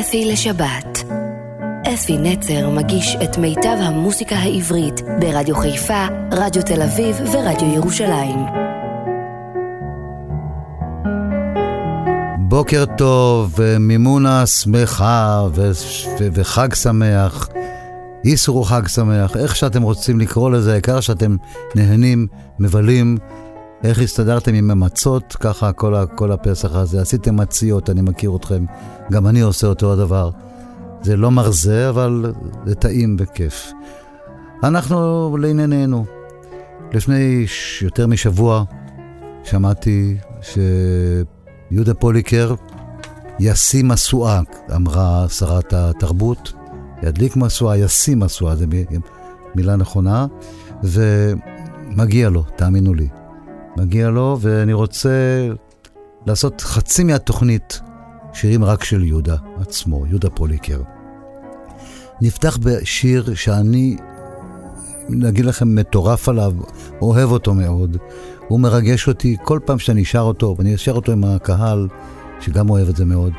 אפי לשבת. אפי נצר מגיש את מיטב המוסיקה העברית ברדיו חיפה, רדיו תל אביב ורדיו ירושלים. בוקר טוב, מימונה שמחה ו- ו- וחג שמח. איסרו חג שמח, איך שאתם רוצים לקרוא לזה, העיקר שאתם נהנים, מבלים. איך הסתדרתם עם המצות, ככה כל, ה- כל הפסח הזה. עשיתם מציות, אני מכיר אתכם. גם אני עושה אותו הדבר. זה לא מרזה, אבל זה טעים וכיף. אנחנו לענייננו. לפני ש- יותר משבוע שמעתי שיהודה פוליקר ישים משואה, אמרה שרת התרבות. ידליק משואה, ישים משואה, זו מילה נכונה, ומגיע לו, תאמינו לי. מגיע לו, ואני רוצה לעשות חצי מהתוכנית שירים רק של יהודה עצמו, יהודה פוליקר. נפתח בשיר שאני, נגיד לכם, מטורף עליו, אוהב אותו מאוד. הוא מרגש אותי כל פעם שאני שר אותו, ואני אשר אותו עם הקהל, שגם אוהב את זה מאוד.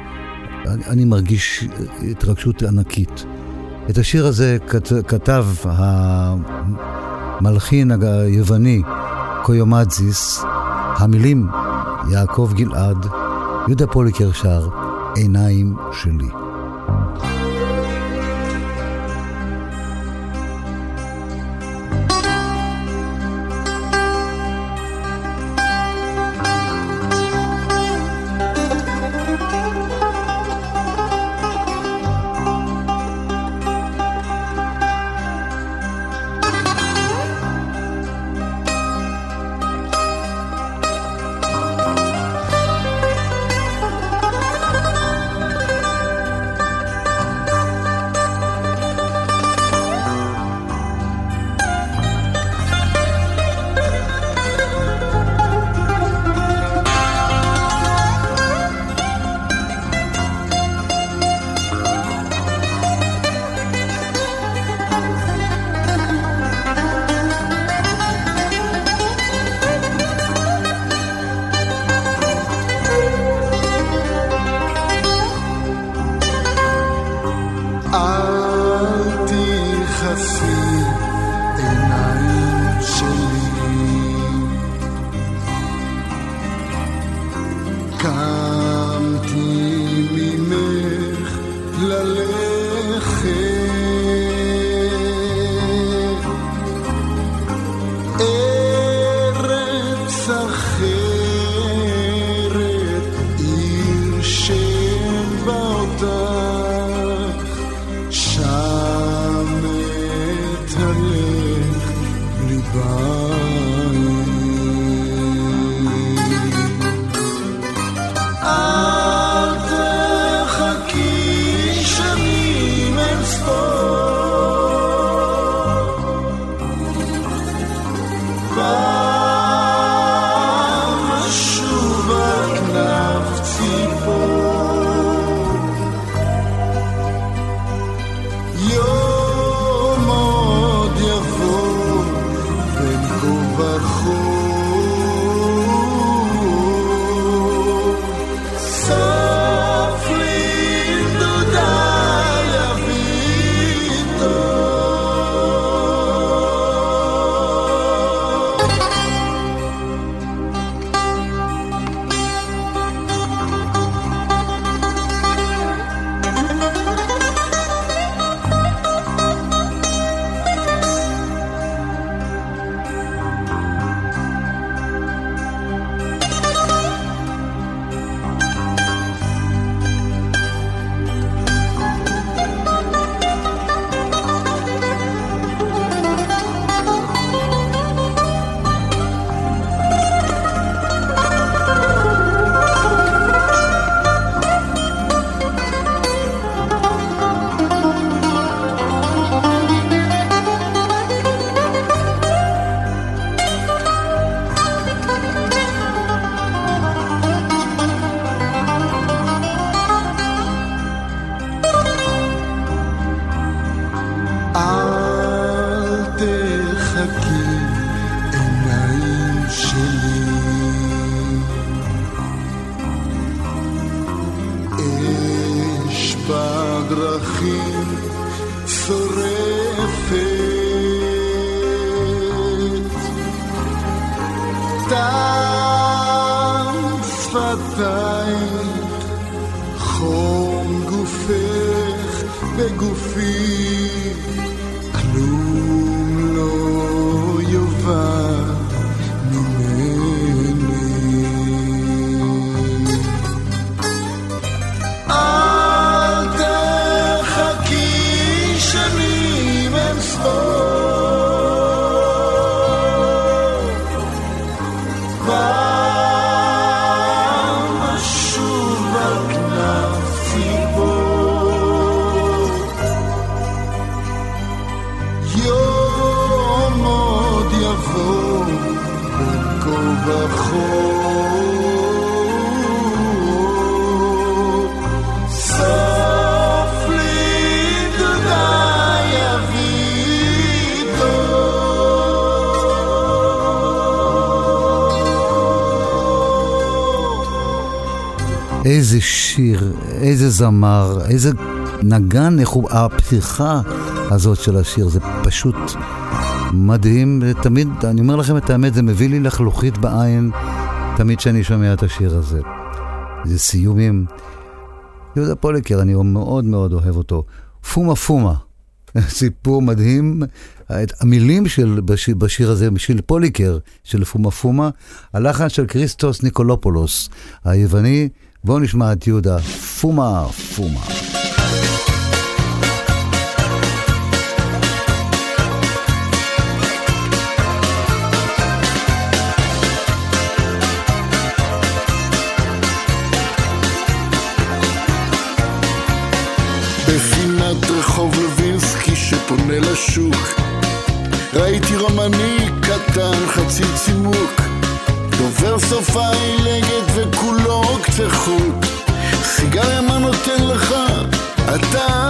אני, אני מרגיש התרגשות ענקית. את השיר הזה כת, כתב המלחין היווני קויומדזיס, המילים יעקב גלעד, יהודה פוליקר שר, עיניים שלי. בגופי כלום זמר, איזה נגן, איך הוא, הפתיחה הזאת של השיר, זה פשוט מדהים, ותמיד, אני אומר לכם את האמת, זה מביא לי לחלוכית בעין תמיד כשאני שומע את השיר הזה. זה סיומים. יהודה פוליקר, אני מאוד מאוד אוהב אותו. פומה פומה, סיפור מדהים. המילים של בשיר, בשיר הזה, של פוליקר, של פומה פומה, הלחן של כריסטוס ניקולופולוס, היווני. בואו נשמע את יהודה, פומה פומה. בפינת לשוק ראיתי רומני קטן חצי צימוק דובר שפה עילגת וכולו קצה חוט סיגריה מה נותן לך? אתה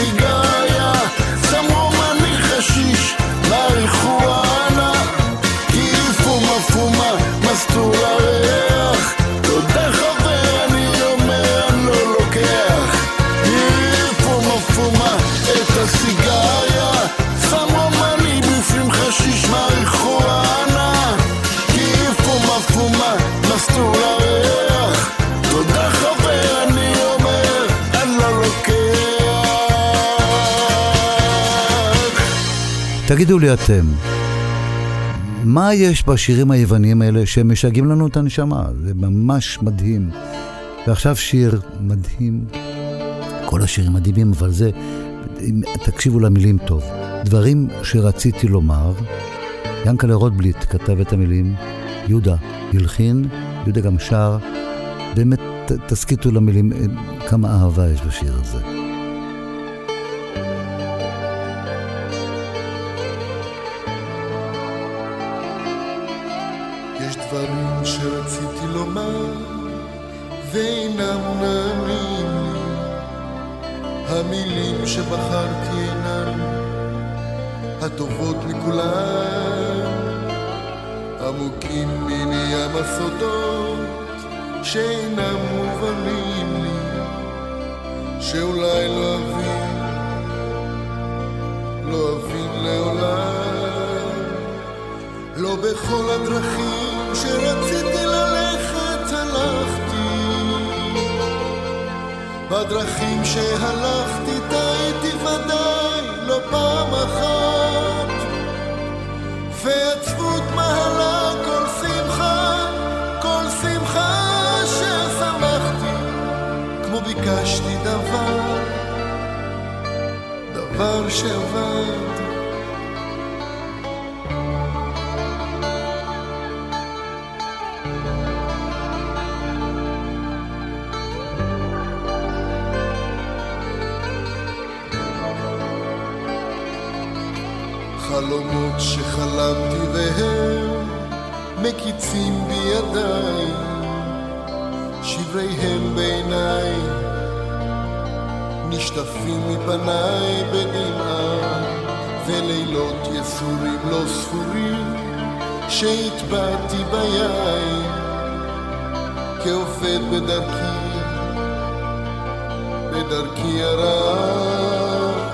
את הסיגריה תגידו לי אתם, מה יש בשירים היווניים האלה שמשגעים לנו את הנשמה? זה ממש מדהים. ועכשיו שיר מדהים. כל השירים מדהימים, אבל זה, תקשיבו למילים טוב. דברים שרציתי לומר, ינקלה רוטבליט כתב את המילים, יהודה הלחין, יהודה גם שר. באמת, תסכיתו למילים, כמה אהבה יש בשיר הזה. דברים שרציתי לומר ואינם נענים לי. המילים שבחרתי אינן הטובות מכולן, עמוקים מני ים הסודות שאינם מובנים לי, שאולי לא אבין, לא אבין לעולם, לא בכל הדרכים שרציתי ללכת הלכתי, בדרכים שהלכתי טעיתי ודאי לא פעם אחת, ועצבות מהלה כל שמחה, כל שמחה ששמחתי, כמו ביקשתי דבר, דבר שעבד. חלומות שחלמתי והם מקיצים בידיי, שבריהם בעיניי, נשטפים מפניי בדמעה, ולילות יסורים לא ספורים, שהטבעתי ביין, כעובד בדרכי, בדרכי הרעה.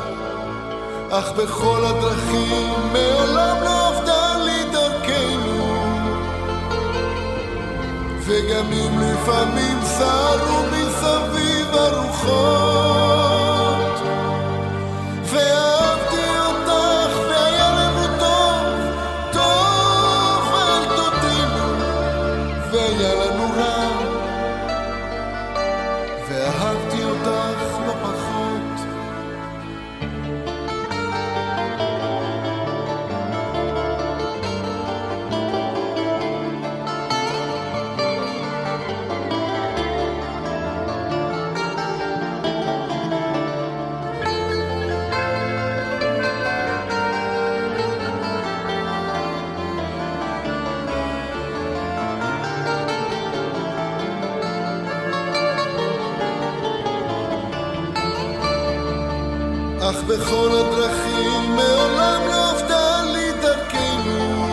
אך בכל הדרכים מעולם לא עבדה לי דרכנו. וגם אם לפעמים סרו מסביב הרוחות בכל הדרכים מעולם לא עבדה לי דרכנו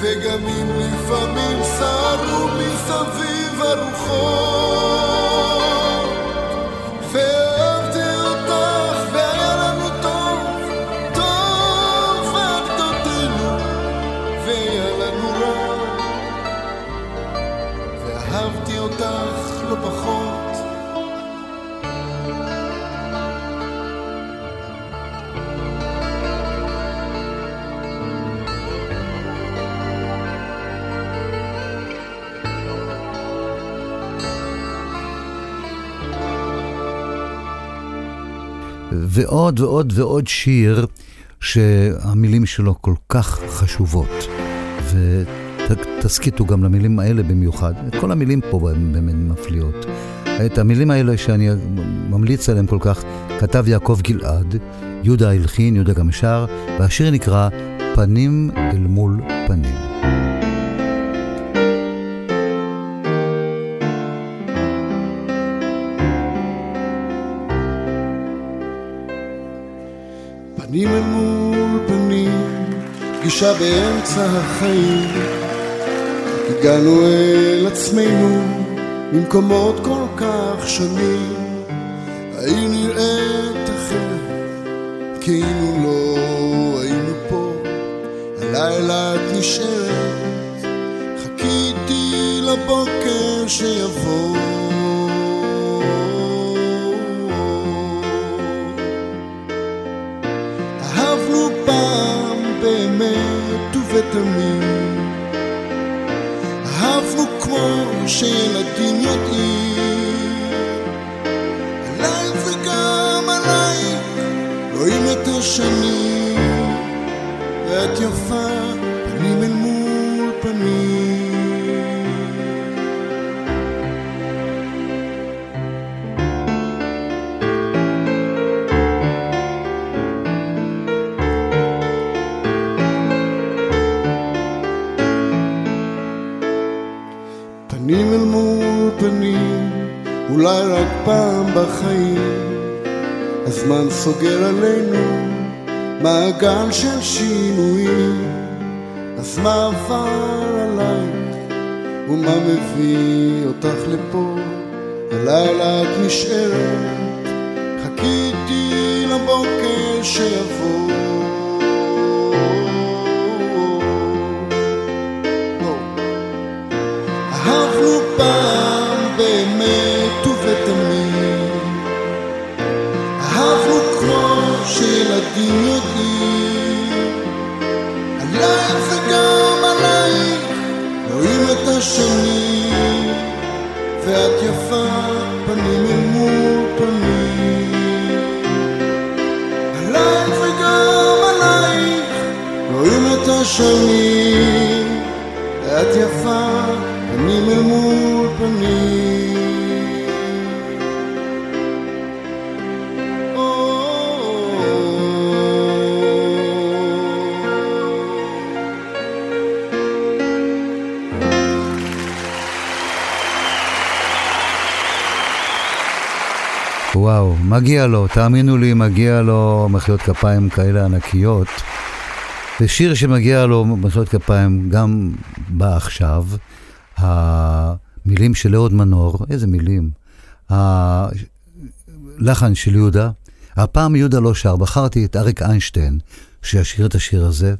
וגם אם לפעמים סרו מסביב הרוחות ועוד ועוד ועוד שיר שהמילים שלו כל כך חשובות. ותסכיתו גם למילים האלה במיוחד. כל המילים פה באמת מפליאות. את המילים האלה שאני ממליץ עליהן כל כך, כתב יעקב גלעד, יהודה הלחין, יהודה גם שר, והשיר נקרא פנים אל מול פנים. פגישה באמצע החיים. הגענו אל עצמנו ממקומות כל כך שונים. העיר נראית אחרת, כאילו לא היינו פה. הלילה את נשארת, חיכיתי לבוקר שיבוא. ובתמים אהבנו כמו שילדים יודעים. עליי וגם עליי רואים את השנים ואת יפה פעם בחיים, הזמן סוגר עלינו מעגל של שינויים, אז מה עבר עלייך ומה מביא אותך לפה? הלילה את נשארת, חיכיתי לבוקר שיבוא. רואים את יפה פנים אל מול פנים. וואו, מגיע לו, תאמינו לי, מגיע לו מחיאות כפיים כאלה ענקיות. ושיר שמגיע לו מחיאות כפיים גם בא עכשיו. המילים של אהוד מנור, איזה מילים. הלחן של יהודה. הפעם יהודה לא שר, בחרתי את אריק איינשטיין שישיר את השיר הזה.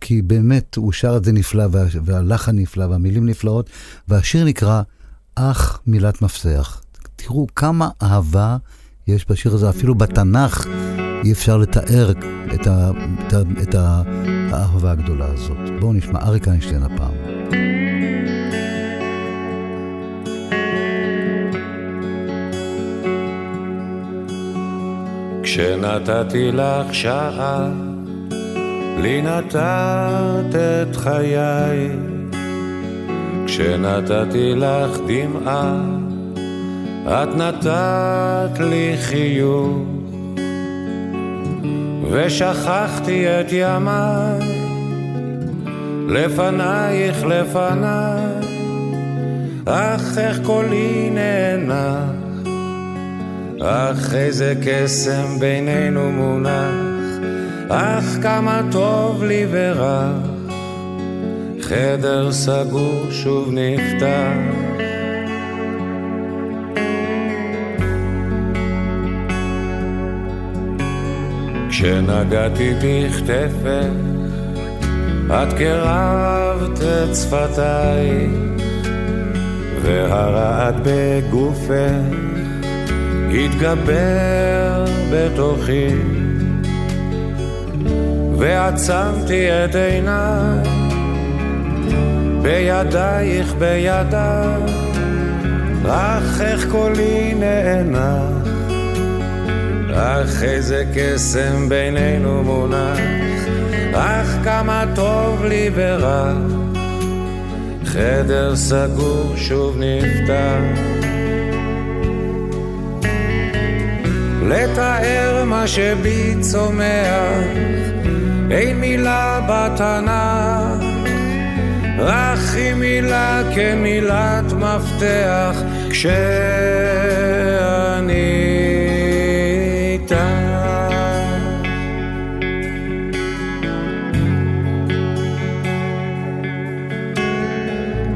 כי באמת הוא שר את זה נפלא, והלחן נפלא, והמילים נפלאות, והשיר נקרא אך מילת מפתח. תראו כמה אהבה יש בשיר הזה, אפילו בתנ"ך אי אפשר לתאר את, ה, את, ה, את האהבה הגדולה הזאת. בואו נשמע אריק איינשטיין הפעם. כשנתתי לך שעה, לי נתת את חיי. כשנתתי לך דמעה, את נתת לי חיוך. ושכחתי את ימיי, לפנייך לפניי, אך איך קולי נאנח. אך איזה קסם בינינו מונח, אך כמה טוב לי ורח, חדר סגור שוב נפתח. כשנגעתי בכתפך, את קרבת את שפתיי, והרעד בגופך התגבר בתוכי. ועצמתי את עיניי בידייך בידיי אך איך קולי נאנח אך איזה קסם בינינו מונח אך כמה טוב לי ורע. חדר סגור שוב נפתח. לתאר מה שבי צומח, אין מילה בתנ"ך, רק היא מילה כמילת מפתח, כשאני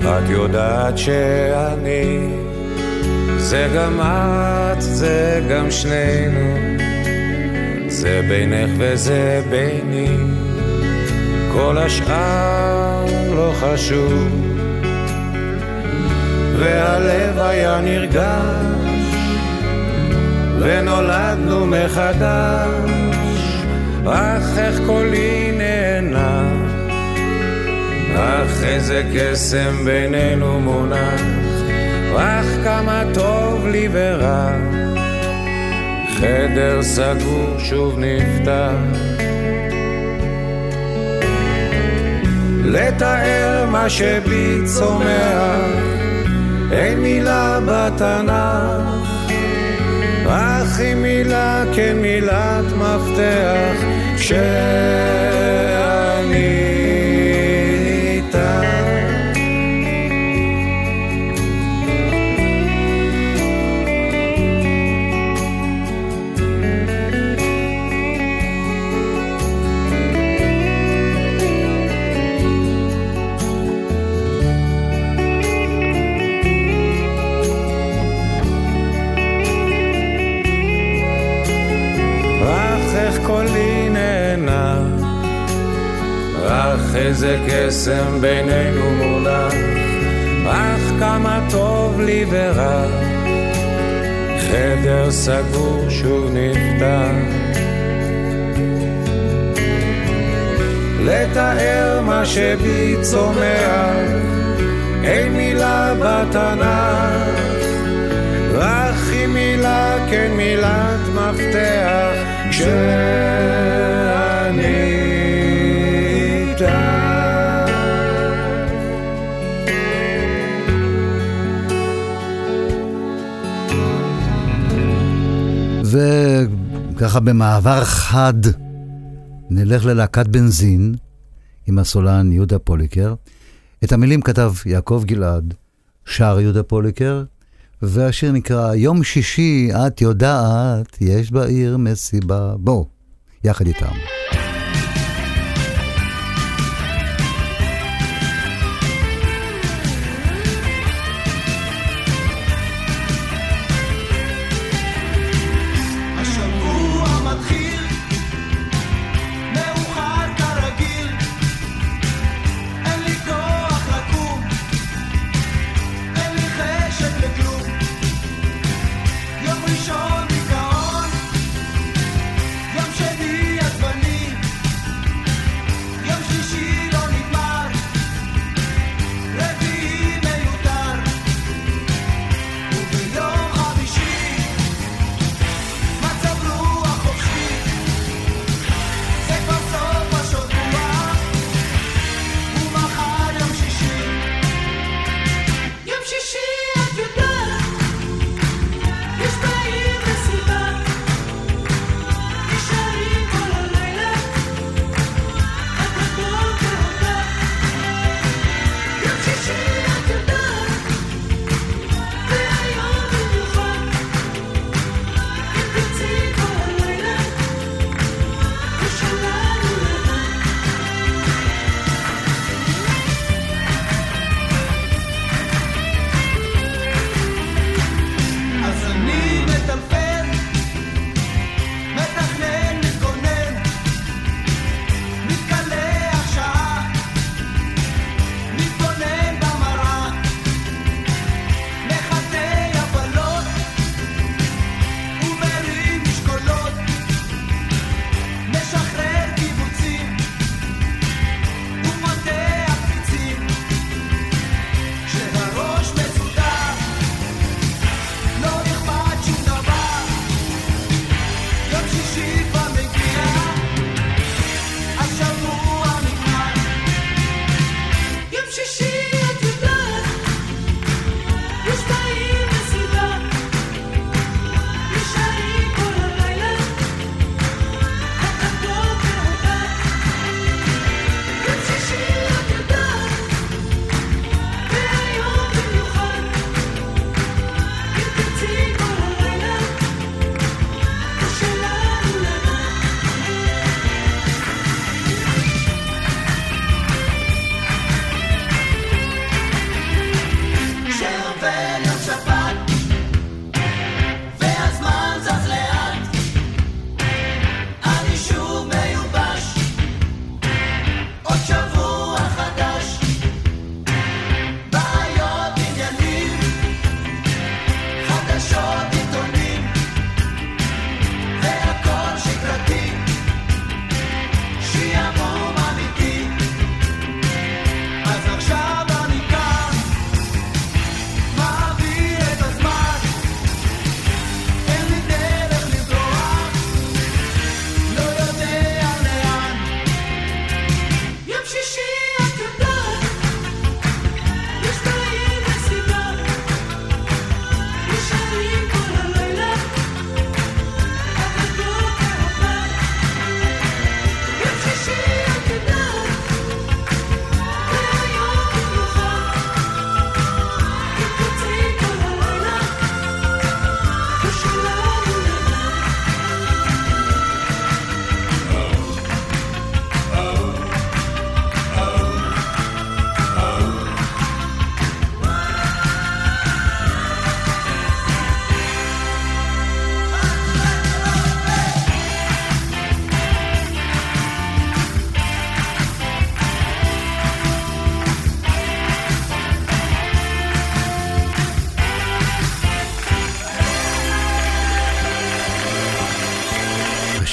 את יודעת שאני זה גם את, זה גם שנינו, זה בינך וזה ביני, כל השאר לא חשוב. והלב היה נרגש, ונולדנו מחדש, אך איך קולי אך איזה קסם בינינו מונח. אך כמה טוב לי ורע, חדר סגור שוב נפתח. לתאר מה שבי צומח, אין מילה בתנ"ך, אך היא מילה כמילת מפתח, כשאני איזה קסם בינינו מונח, אך כמה טוב לי ורע, חדר סגור שוב נפתח. לתאר מה שבי צומח, אין מילה בתנ"ך, רק היא מילה כן מילת מפתח, כשאני וככה במעבר חד נלך ללהקת בנזין עם הסולן יהודה פוליקר. את המילים כתב יעקב גלעד, שר יהודה פוליקר, והשיר נקרא יום שישי, את יודעת, יש בעיר מסיבה. בואו, יחד איתם.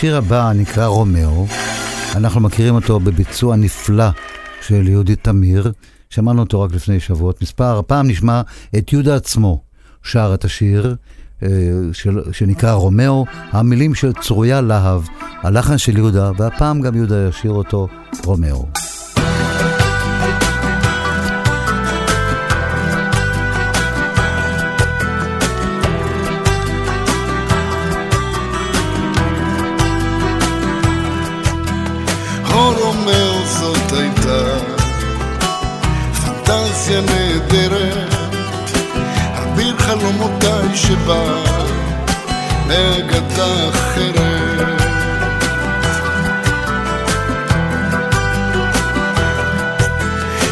השיר הבא נקרא רומאו. אנחנו מכירים אותו בביצוע נפלא של יהודית תמיר. שמענו אותו רק לפני שבועות מספר. הפעם נשמע את יהודה עצמו שר את השיר. אה, של, שנקרא רומאו, המילים של צרויה להב, הלחן של יהודה, והפעם גם יהודה ישיר אותו רומאו. שבא מאגדה אחרת.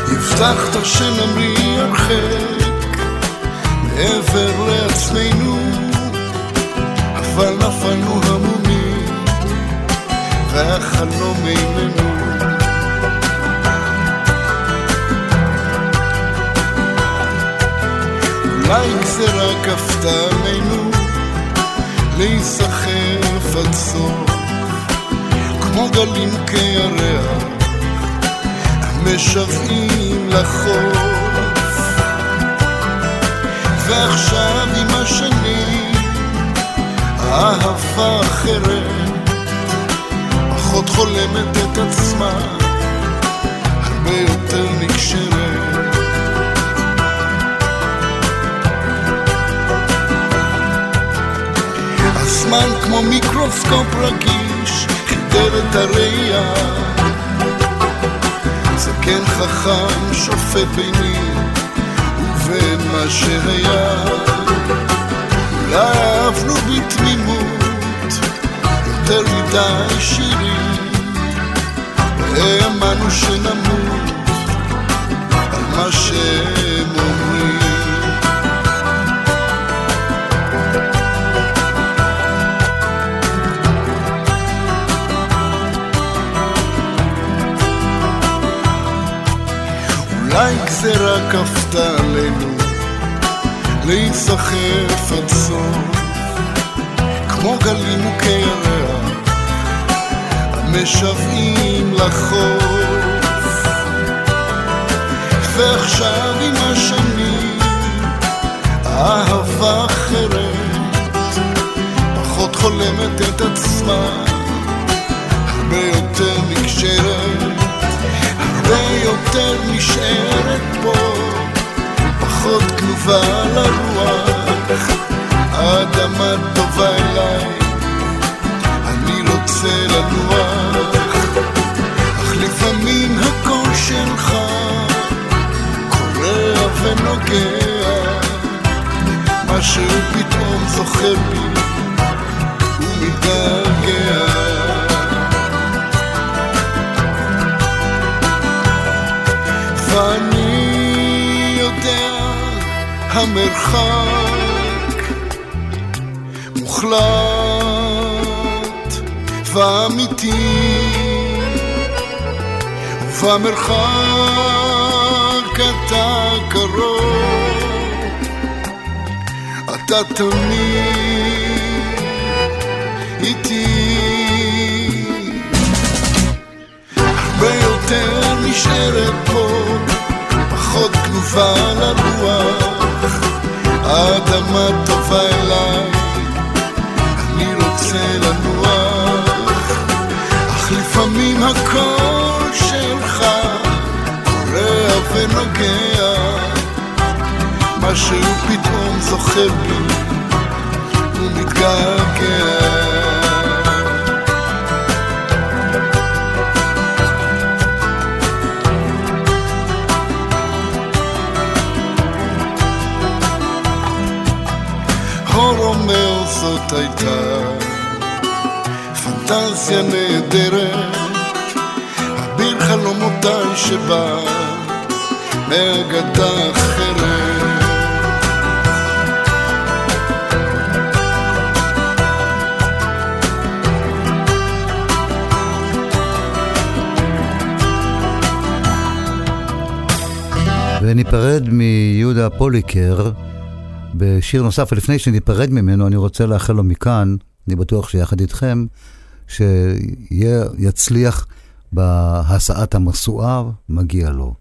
הבטחת שנמריא הרחק מעבר לעצמנו, אבל נפלנו המומים והחלום איננו. אולי גזירה כפתה עלינו להיסחף עד סוף. כמו גלים כירח המשוועים לחוף. ועכשיו עם השנים האהבה אחרת. פחות חולמת את עצמה הרבה יותר נקשרת הזמן כמו מיקרוסקופ רגיש, חידר את הראייה. זקן חכם שופט ביני ובין מה שהיה. אולי אהבנו בתמימות יותר מדי שירים, והאמנו שנמות על מה שהם אולי גזירה כפתה עלינו להיסחף עד סוף כמו גלים ירח המשוועים לחוף. ועכשיו עם השנים אהבה אחרת פחות חולמת את עצמה הרבה יותר נקשרת הרבה יותר נשארת פה, פחות כנובה לרוח. האדמה טובה אליי, אני רוצה לנוח, אך לפעמים הקול שלך קורע ונוגע, משהו פתאום זוכר בי ומתגעגע. המרחק מוחלט ואמיתי ובמרחק אתה קרוב אתה תמיד איתי. הרבה יותר נשארת פה פחות כנובה לרוח, האדמה טובה אליי, אני רוצה לנוח, אך לפעמים הקול שלך קורע ונוגע, משהו פתאום זוכר בי ומתגעגע. זאת הייתה פנטזיה נהדרת, אביר חלומותיי שבא מאגדה אחרת. וניפרד מיהודה פוליקר. בשיר נוסף, ולפני שניפרד ממנו, אני רוצה לאחל לו מכאן, אני בטוח שיחד איתכם, שיצליח בהסעת המשואה, מגיע לו.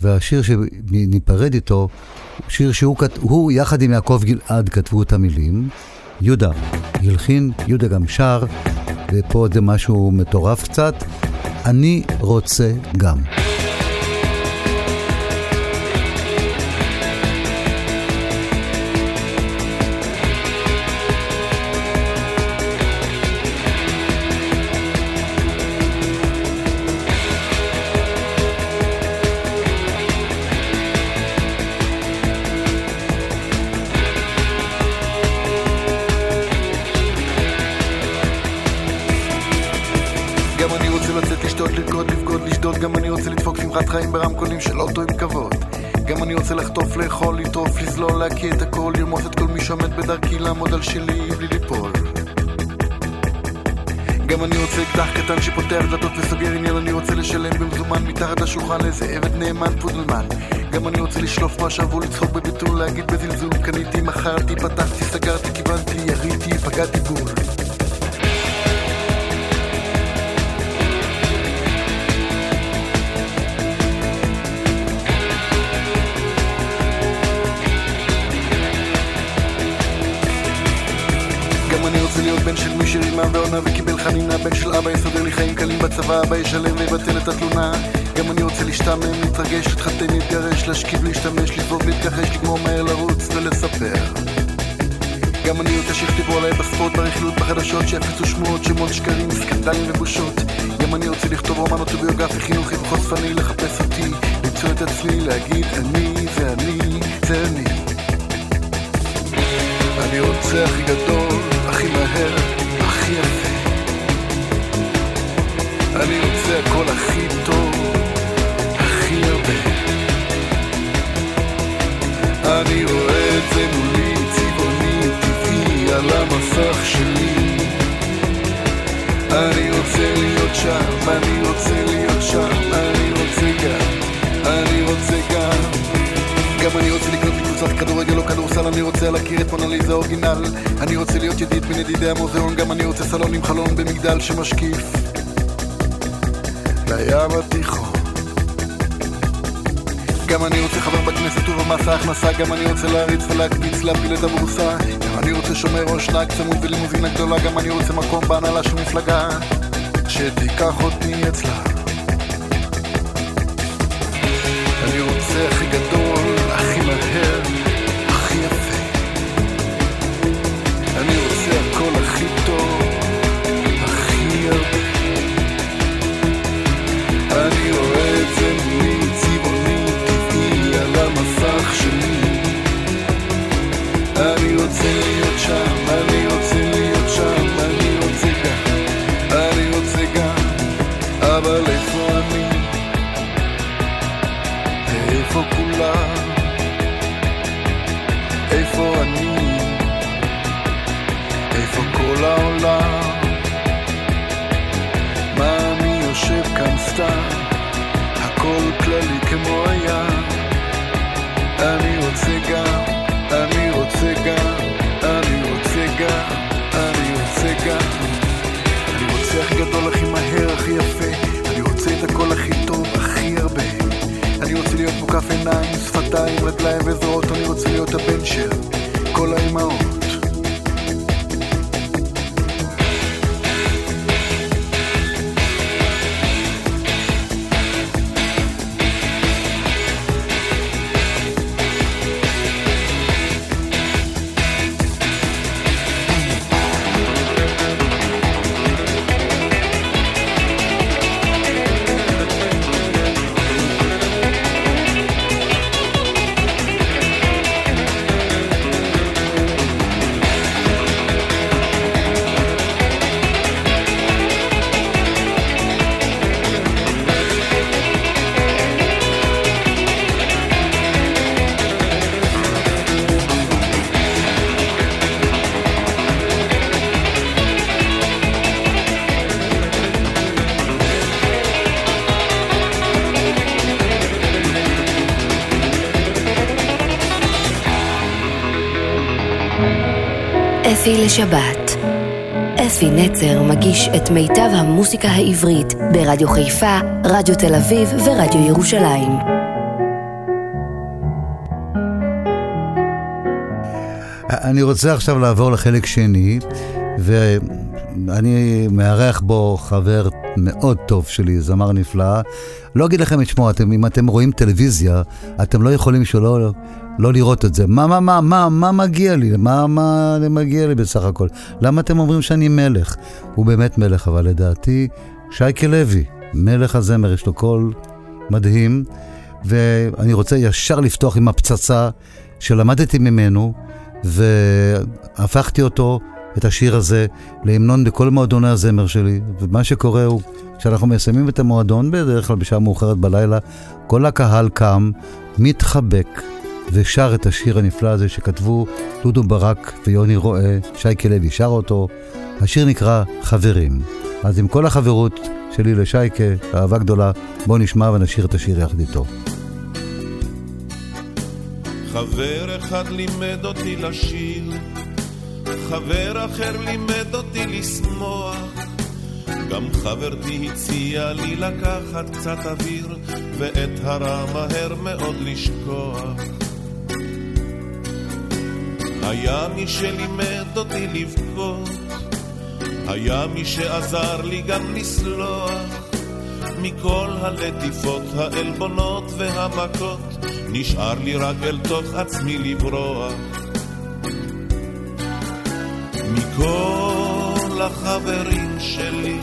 והשיר שניפרד איתו, שיר שהוא הוא, יחד עם יעקב גלעד כתבו את המילים. יהודה הלחין, יהודה גם שר, ופה זה משהו מטורף קצת. אני רוצה גם. להקיא את הכל, לרמוס את כל מי שעומד בדרכי, לעמוד על שלי בלי ליפול. גם אני רוצה אקדח קטן שפותח דלתות וסוגר עניין, אני רוצה לשלם במזומן מתחת לשולחן לאיזה עבד נאמן פודלמן. גם אני רוצה לשלוף מה שבוע, לצחוק בביטול, להגיד בזלזול, קניתי, מכרתי, פתחתי, סגרתי, כיוונתי, יריתי, פגעתי בול. בן של מי שרימה ועונה וקיבל חנינה. בן של אבא יסדר לי חיים קלים בצבא אבא ישלם ויבטל את התלונה. גם אני רוצה להשתעמם, להתרגש, להתחתן, להתגרש, להשכיב, להשתמש, לבעוט, להתכחש, לגמור מהר לרוץ ולספר. גם אני רוצה שיכתבו עליי בספורט, ברכילות, בחדשות, שיפיצו שמועות, שמות, שקרים, סקנדלים ובושות. גם אני רוצה לכתוב רומן אוטוביוגרפי, חינוכי וחושפני, לחפש אותי, למצוא את עצמי, להגיד אני, זה אני, זה אני אני רוצה הכי גדול הכי מהר, הכי יפה. אני רוצה הכל הכי טוב, הכי הרבה. אני רואה את זה מולי, צבעוני, טבעי, על המסך שלי. אני רוצה להיות שם, אני רוצה להיות שם, גם אני רוצה לקנות קבוצת כדורגל או כדורסל, אני רוצה להכיר את מונליזה אורגינל. אני רוצה להיות ידיד בין ידידי המוזיאון, גם אני רוצה סלון עם חלון במגדל שמשקיף לים התיכון. גם אני רוצה חבר בכנסת ובמס ההכנסה, גם אני רוצה להריץ ולהקפיץ, להפיל את הבורסה. גם אני רוצה שומר ראש נהג צמוד ולימוזינה גדולה, גם אני רוצה מקום בהנהלה של מפלגה שתיקח אותי אצלה. אפי לשבת. אסי נצר מגיש את מיטב המוסיקה העברית ברדיו חיפה, רדיו תל אביב ורדיו ירושלים. אני רוצה עכשיו לעבור לחלק שני, ואני מארח בו חבר מאוד טוב שלי, זמר נפלא. לא אגיד לכם את שמו, אתם, אם אתם רואים טלוויזיה, אתם לא יכולים שלא לא לראות את זה. מה, מה, מה, מה, מה מגיע לי? מה, מה מגיע לי בסך הכל? למה אתם אומרים שאני מלך? הוא באמת מלך, אבל לדעתי, שייקה לוי, מלך הזמר, יש לו קול מדהים, ואני רוצה ישר לפתוח עם הפצצה שלמדתי ממנו, והפכתי אותו, את השיר הזה, להמנון בכל מועדוני הזמר שלי, ומה שקורה הוא, כשאנחנו מסיימים את המועדון, בדרך כלל בשעה מאוחרת בלילה, כל הקהל קם, מתחבק, ושר את השיר הנפלא הזה שכתבו דודו ברק ויוני רואה, שייקה לוי שר אותו. השיר נקרא חברים. אז עם כל החברות שלי לשייקה, אהבה גדולה, בואו נשמע ונשיר את השיר יחד איתו. חבר אחד לימד אותי לשיר, חבר אחר לימד אותי לשמוח. גם חברתי הציעה לי לקחת קצת אוויר, ואת הרע מהר מאוד לשכוח. היה מי שלימד אותי לבכות, היה מי שעזר לי גם לסלוח. מכל הלטיפות, העלבונות והמכות, נשאר לי רק אל תוך עצמי לברוח. מכל החברים שלי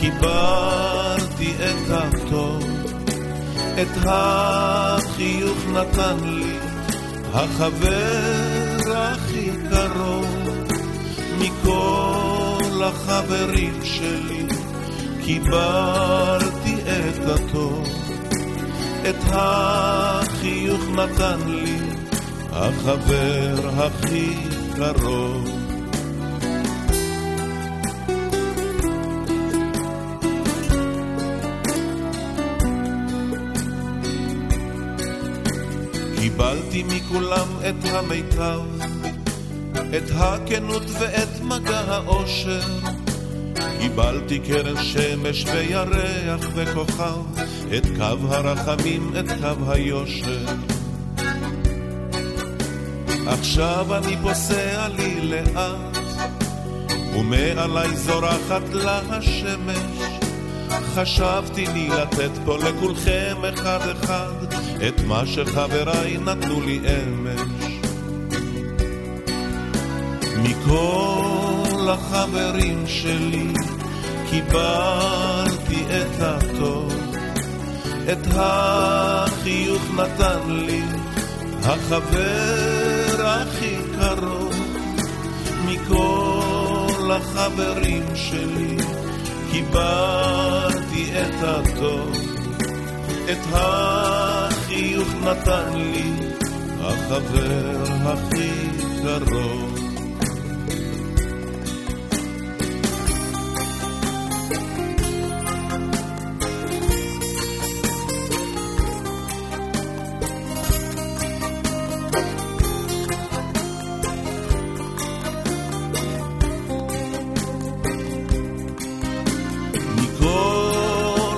קיבלתי את הטוב, את החיוך נתן לי החבר הכי קרוב. מכל החברים שלי קיבלתי את הטוב. את החיוך נתן לי החבר הכי קרוב מכולם את המיטב, את הכנות ואת מגע האושר. קיבלתי קרן שמש וירח וכוכב, את קו הרחמים, את קו היושר. עכשיו אני פוסע לי לאט, ומעלי זורחת לה השמש. חשבתי לי לתת פה לכולכם אחד אחד את מה שחבריי נתנו לי אמש. מכל החברים שלי קיבלתי את הטוב, את החיוך נתן לי החבר הכי קרוב מכל החברים שלי. קיבלתי את הטוב, את החיוך נתן לי החבר הכי קרוב.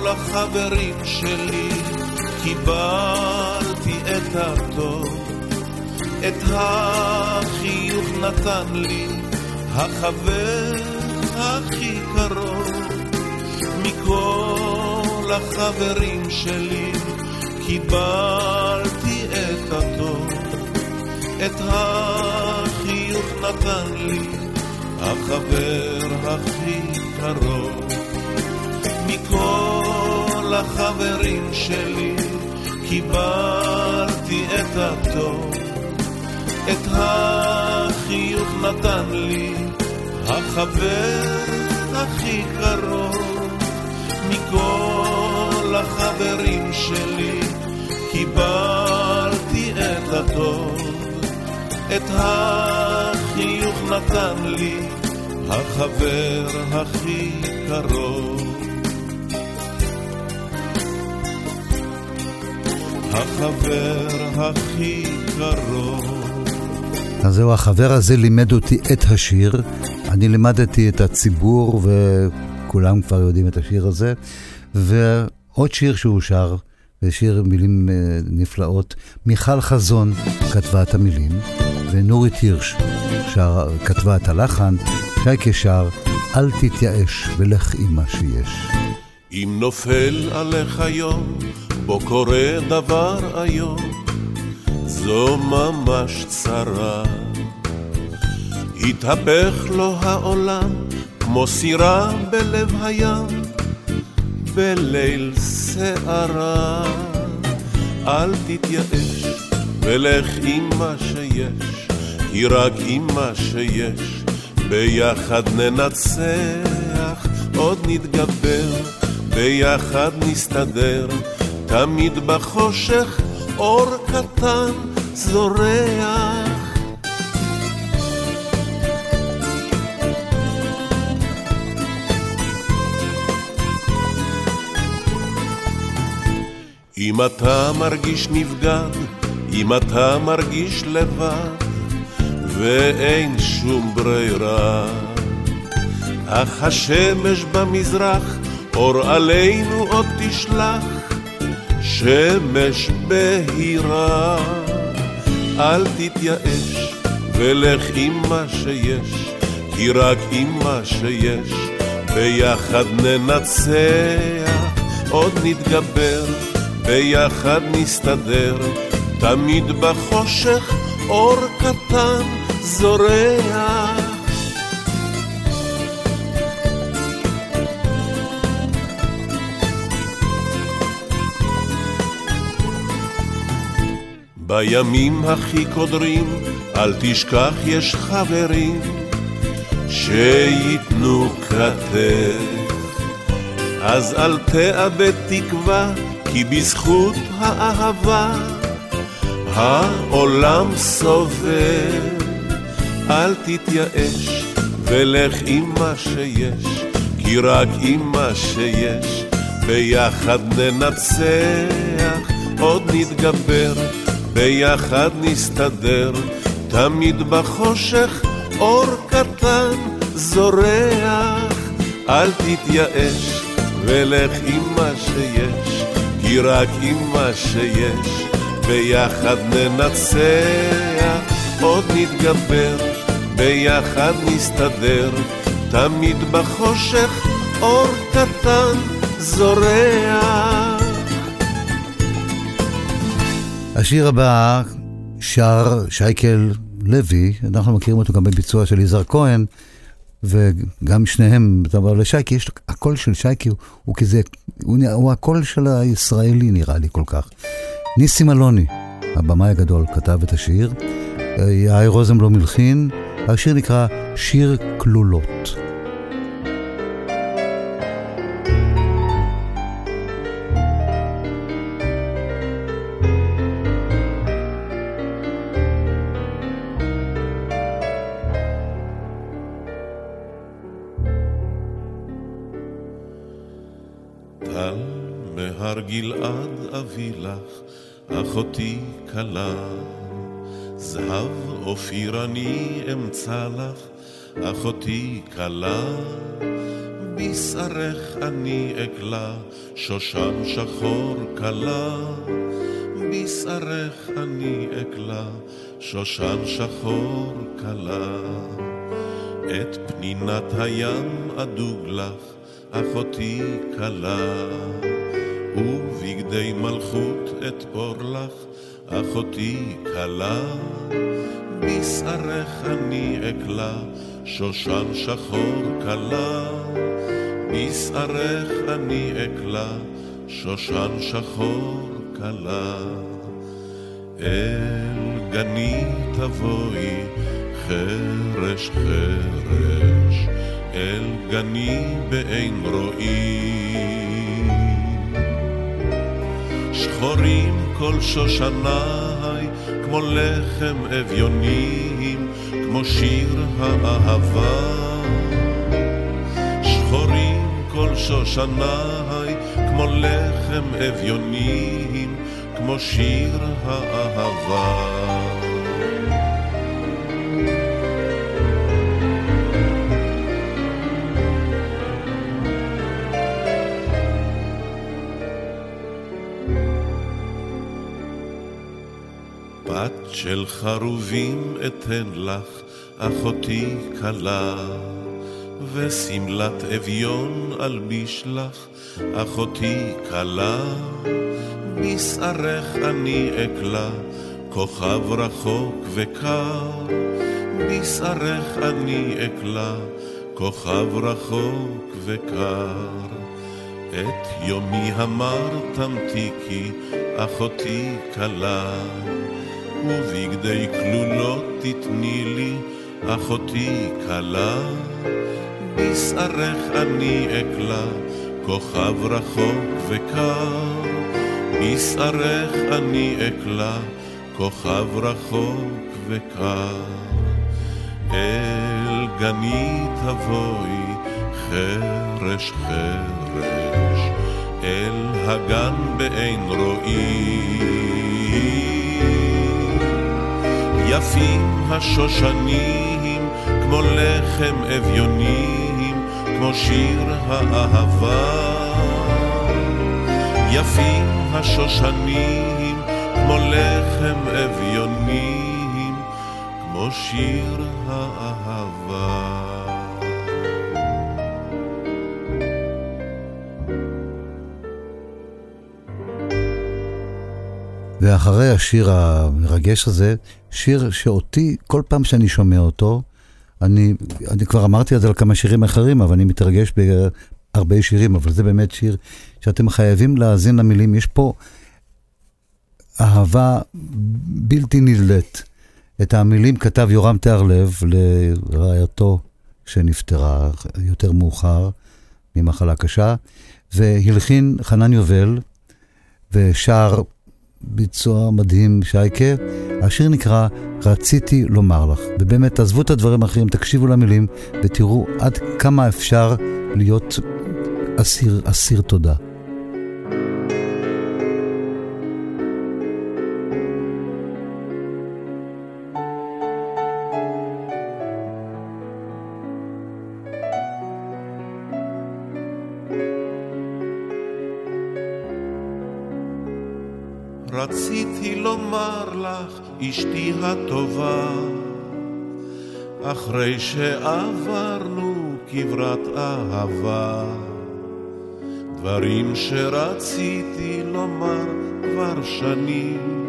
החברים שלי קיבלתי את הטוב, את החיוך נתן לי החבר הכי קרוב. מכל החברים שלי קיבלתי את הטוב, את החיוך נתן לי החבר הכי קרוב. מכל החברים שלי קיבלתי את הטוב, את החיוך נתן לי החבר הכי קרוב מכל החברים שלי קיבלתי את הטוב, את החיוך נתן לי החבר הכי קרוב. החבר הכי קרוב. אז זהו, החבר הזה לימד אותי את השיר. אני לימדתי את הציבור, וכולם כבר יודעים את השיר הזה. ועוד שיר שהוא שר, ושיר מילים אה, נפלאות, מיכל חזון כתבה את המילים, ונורית הירש שר, כתבה את הלחן, שייקה שר, אל תתייאש ולך עם מה שיש. אם נופל עליך יום, בו קורה דבר איום, זו ממש צרה. התהפך לו העולם כמו סירה בלב הים, בליל שערה. אל תתייאש ולך עם מה שיש, כי רק עם מה שיש, ביחד ננצח, עוד נתגבר, ביחד נסתדר, תמיד בחושך אור קטן זורח. אם אתה מרגיש נבגד, אם אתה מרגיש לבד, ואין שום ברירה, אך השמש במזרח, אור עלינו עוד תשלח, שמש בהירה. אל תתייאש, ולך עם מה שיש, כי רק עם מה שיש, ביחד ננצח, עוד נתגבר, ביחד נסתדר, תמיד בחושך אור קטן זורח. בימים הכי קודרים, אל תשכח יש חברים שייתנו כתף. אז אל תאבד תקווה, כי בזכות האהבה העולם סובל. אל תתייאש ולך עם מה שיש, כי רק עם מה שיש, ביחד ננצח, עוד נתגבר. ביחד נסתדר, תמיד בחושך אור קטן זורח. אל תתייאש ולך עם מה שיש, כי רק עם מה שיש, ביחד ננצח, עוד נתגבר, ביחד נסתדר, תמיד בחושך אור קטן זורח. השיר הבא שר שייקל לוי, אנחנו מכירים אותו גם בביצוע של יזהר כהן, וגם שניהם, אבל לשייקי, יש, הקול של שייקי הוא, הוא כזה, הוא, הוא הקול של הישראלי נראה לי כל כך. ניסים אלוני, הבמאי הגדול, כתב את השיר, יאיר רוזנבלום מלחין, השיר נקרא שיר כלולות. גלעד אביא לך, אחותי כלה. זהב אופיר אני אמצא לך, אחותי כלה. בשערך אני אקלה, שושן שחור כלה. בשערך אני אקלה, שושן שחור כלה. את פנינת הים אדוג לך, אחותי כלה. ובגדי מלכות אתפור לך, אחותי כלה. בשערך אני אקלה, שושן שחור כלה. בשערך אני אקלה, שושן שחור כלה. אל גני תבואי, חרש חרש, אל גני באין רואים. שחורים כל שושני, כמו לחם אביונים, כמו שיר האהבה. שחורים כל שושני, כמו לחם אביונים, כמו שיר האהבה. של חרובים אתן לך, אחותי כלה, ושמלת אביון אלביש לך, אחותי כלה, בשערך אני אקלה, כוכב רחוק וקר, בשערך אני אקלה, כוכב רחוק וקר. את יומי המר תמתיקי, אחותי כלה, ובגדי כלולות תתני לי, אחותי כלה, בשערך אני אקלה, כוכב רחוק וקר, בשערך אני אקלה, כוכב רחוק וקר. אל גני תבואי, חרש חרש, אל הגן באין רואים. יפים השושנים, כמו לחם אביונים, כמו שיר האהבה. יפים השושנים, כמו לחם אביונים, כמו שיר האהבה. ואחרי השיר המרגש הזה, שיר שאותי, כל פעם שאני שומע אותו, אני, אני כבר אמרתי את זה על כמה שירים אחרים, אבל אני מתרגש בהרבה שירים, אבל זה באמת שיר שאתם חייבים להאזין למילים. יש פה אהבה בלתי נדלית. את המילים כתב יורם תיארלב לרעייתו שנפטרה יותר מאוחר ממחלה קשה, והלחין חנן יובל, ושר ביצוע מדהים, שייקה. השיר נקרא רציתי לומר לך. ובאמת, תעזבו את הדברים האחרים, תקשיבו למילים ותראו עד כמה אפשר להיות אסיר, אסיר תודה. אשתי הטובה, אחרי שעברנו כברת אהבה, דברים שרציתי לומר כבר שנים,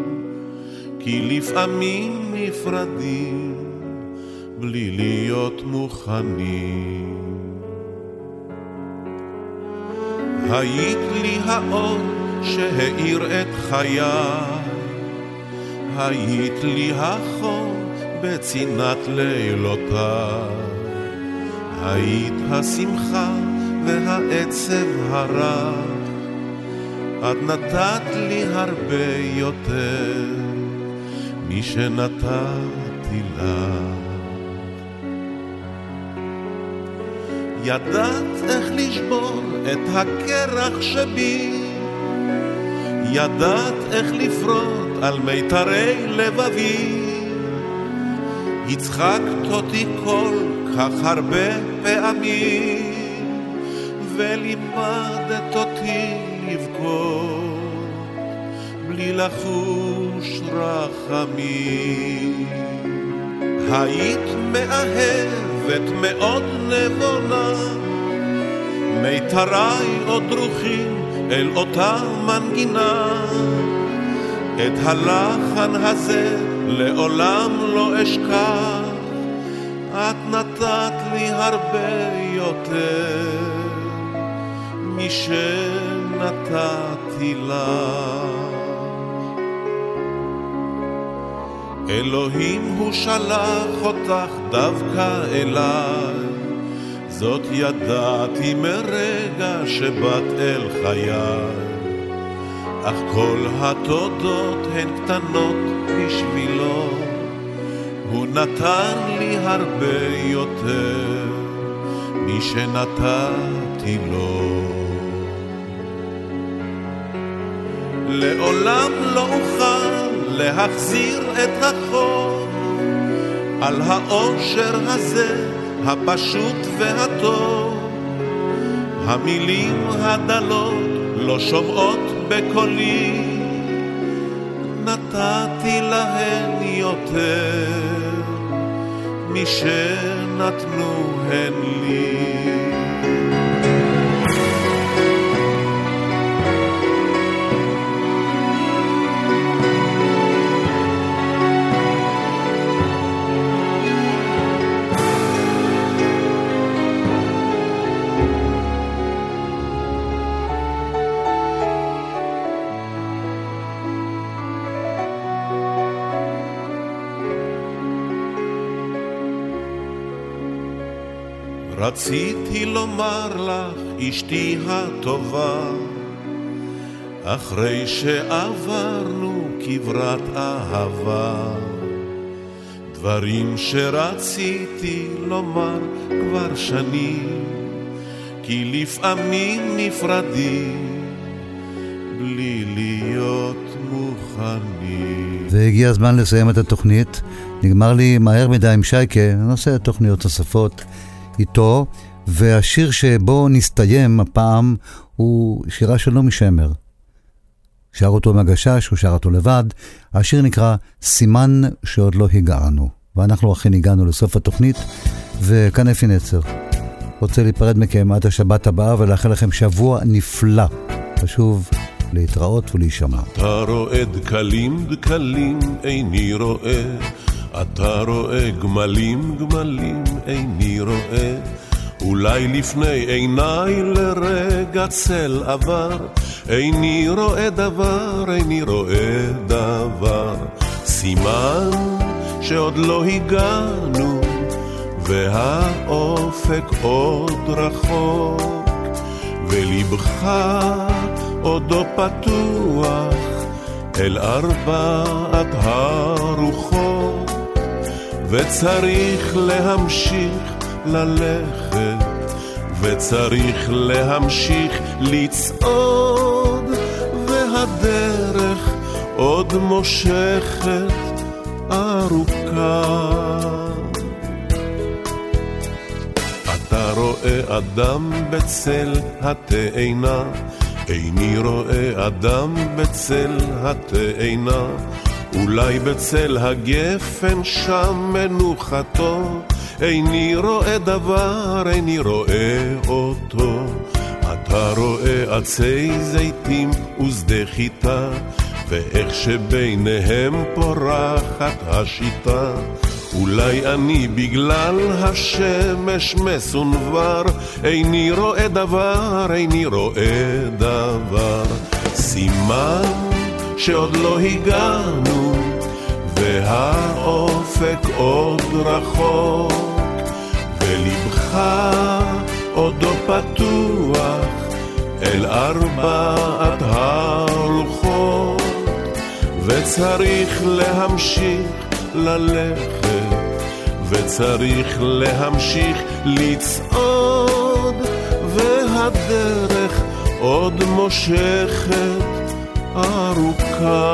כי לפעמים נפרדים בלי להיות מוכנים. היית לי האור שהאיר את חיי, היית לי החום בצנעת לילותיי, היית השמחה והעצב הרך, את נתת לי הרבה יותר משנתתי לך. ידעת איך לשבור את הקרח שבי. ידעת איך לפרוט על מיתרי לבבי. הצחקת אותי כל כך הרבה פעמים, ולימדת אותי לבכות בלי לחוש רחמים. היית מאהבת מאוד נבונה, מיתרי עוד דרוכים אל אותה מנגינה. את הלחן הזה לעולם לא אשכח, את נתת לי הרבה יותר משנתתי לך. אלוהים הוא שלח אותך דווקא אליי. זאת ידעתי מרגע שבאת אל חיי, אך כל התודות הן קטנות בשבילו, הוא נתן לי הרבה יותר משנתתי לו. לעולם לא אוכל להחזיר את החוב על האושר הזה הפשוט והטוב. המילים הדלות לא שומעות בקולי, נת... נתתי להן יותר משנתנו הן לי. רציתי לומר לך, אשתי הטובה, אחרי שעברנו כברת אהבה, דברים שרציתי לומר כבר שנים, כי לפעמים נפרדים בלי להיות מוכנים. והגיע הזמן לסיים את התוכנית. נגמר לי מהר מדי עם שייקה, נעשה תוכניות נוספות. איתו, והשיר שבו נסתיים הפעם הוא שירה של נעמי שמר. שר אותו עם הגשש, הוא שר אותו לבד. השיר נקרא סימן שעוד לא הגענו. ואנחנו אכן הגענו לסוף התוכנית, וכאן אפי נצר. רוצה להיפרד מכם עד השבת הבאה ולאחל לכם שבוע נפלא. חשוב להתראות ולהישמע. אתה רואה דקלים דקלים איני רואה אתה רואה גמלים גמלים איני רואה. אולי לפני עיניי לרגע צל עבר. איני רואה דבר, איני רואה דבר. סימן שעוד לא הגענו והאופק עוד רחוק. ולבך עודו פתוח אל ארבעת הרוחות וצריך להמשיך ללכת, וצריך להמשיך לצעוד, והדרך עוד מושכת ארוכה. אתה רואה אדם בצל התאנה, איני רואה אדם בצל התאנה. אולי בצל הגפן שם מנוחתו, איני רואה דבר, איני רואה אותו. אתה רואה עצי זיתים ושדה חיטה, ואיך שביניהם פורחת השיטה. אולי אני בגלל השמש מסונבר, איני רואה דבר, איני רואה דבר. סימן שעוד לא הגענו, והאופק עוד רחוק, ולבך עודו פתוח אל ארבעת הרוחות, וצריך להמשיך ללכת, וצריך להמשיך לצעוד, והדרך עוד מושכת ארוכה.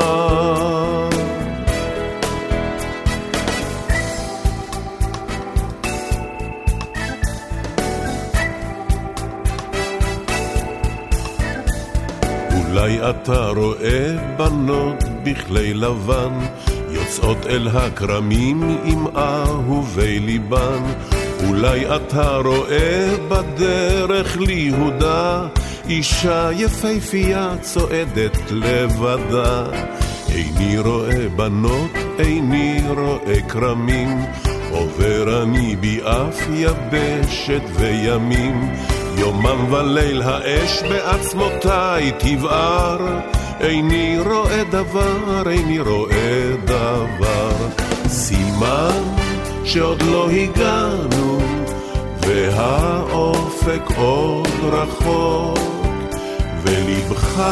אולי אתה רואה בנות בכלי לבן, יוצאות אל הכרמים עם אהובי ליבן. אולי אתה רואה בדרך ליהודה אישה יפהפייה צועדת לבדה. איני רואה בנות, איני רואה כרמים, עובר אני ביעף יבשת וימים. יומם וליל האש בעצמותיי תבער, איני רואה דבר, איני רואה דבר. סימן שעוד לא הגענו, והאופק עוד רחוק. ולבך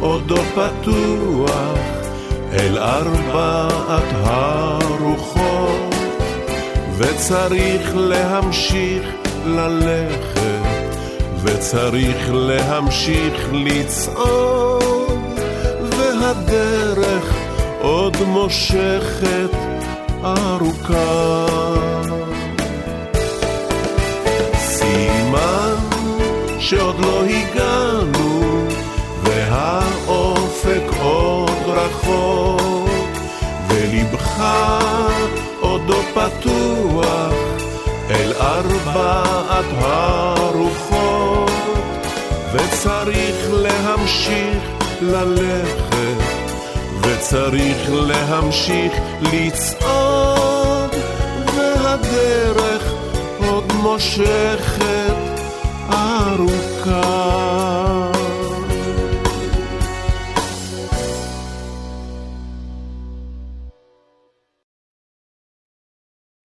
עודו פתוח אל ארבעת הרוחות, וצריך להמשיך ללכת, וצריך להמשיך לצעוד, והדרך עוד מושכת ארוכה. הזמן שעוד לא הגענו, והאופק עוד רחוק, ולבך עודו לא פתוח אל ארבעת הרוחות, וצריך להמשיך ללכת, וצריך להמשיך לצעוד, והדרך עוד מושכת. marucar.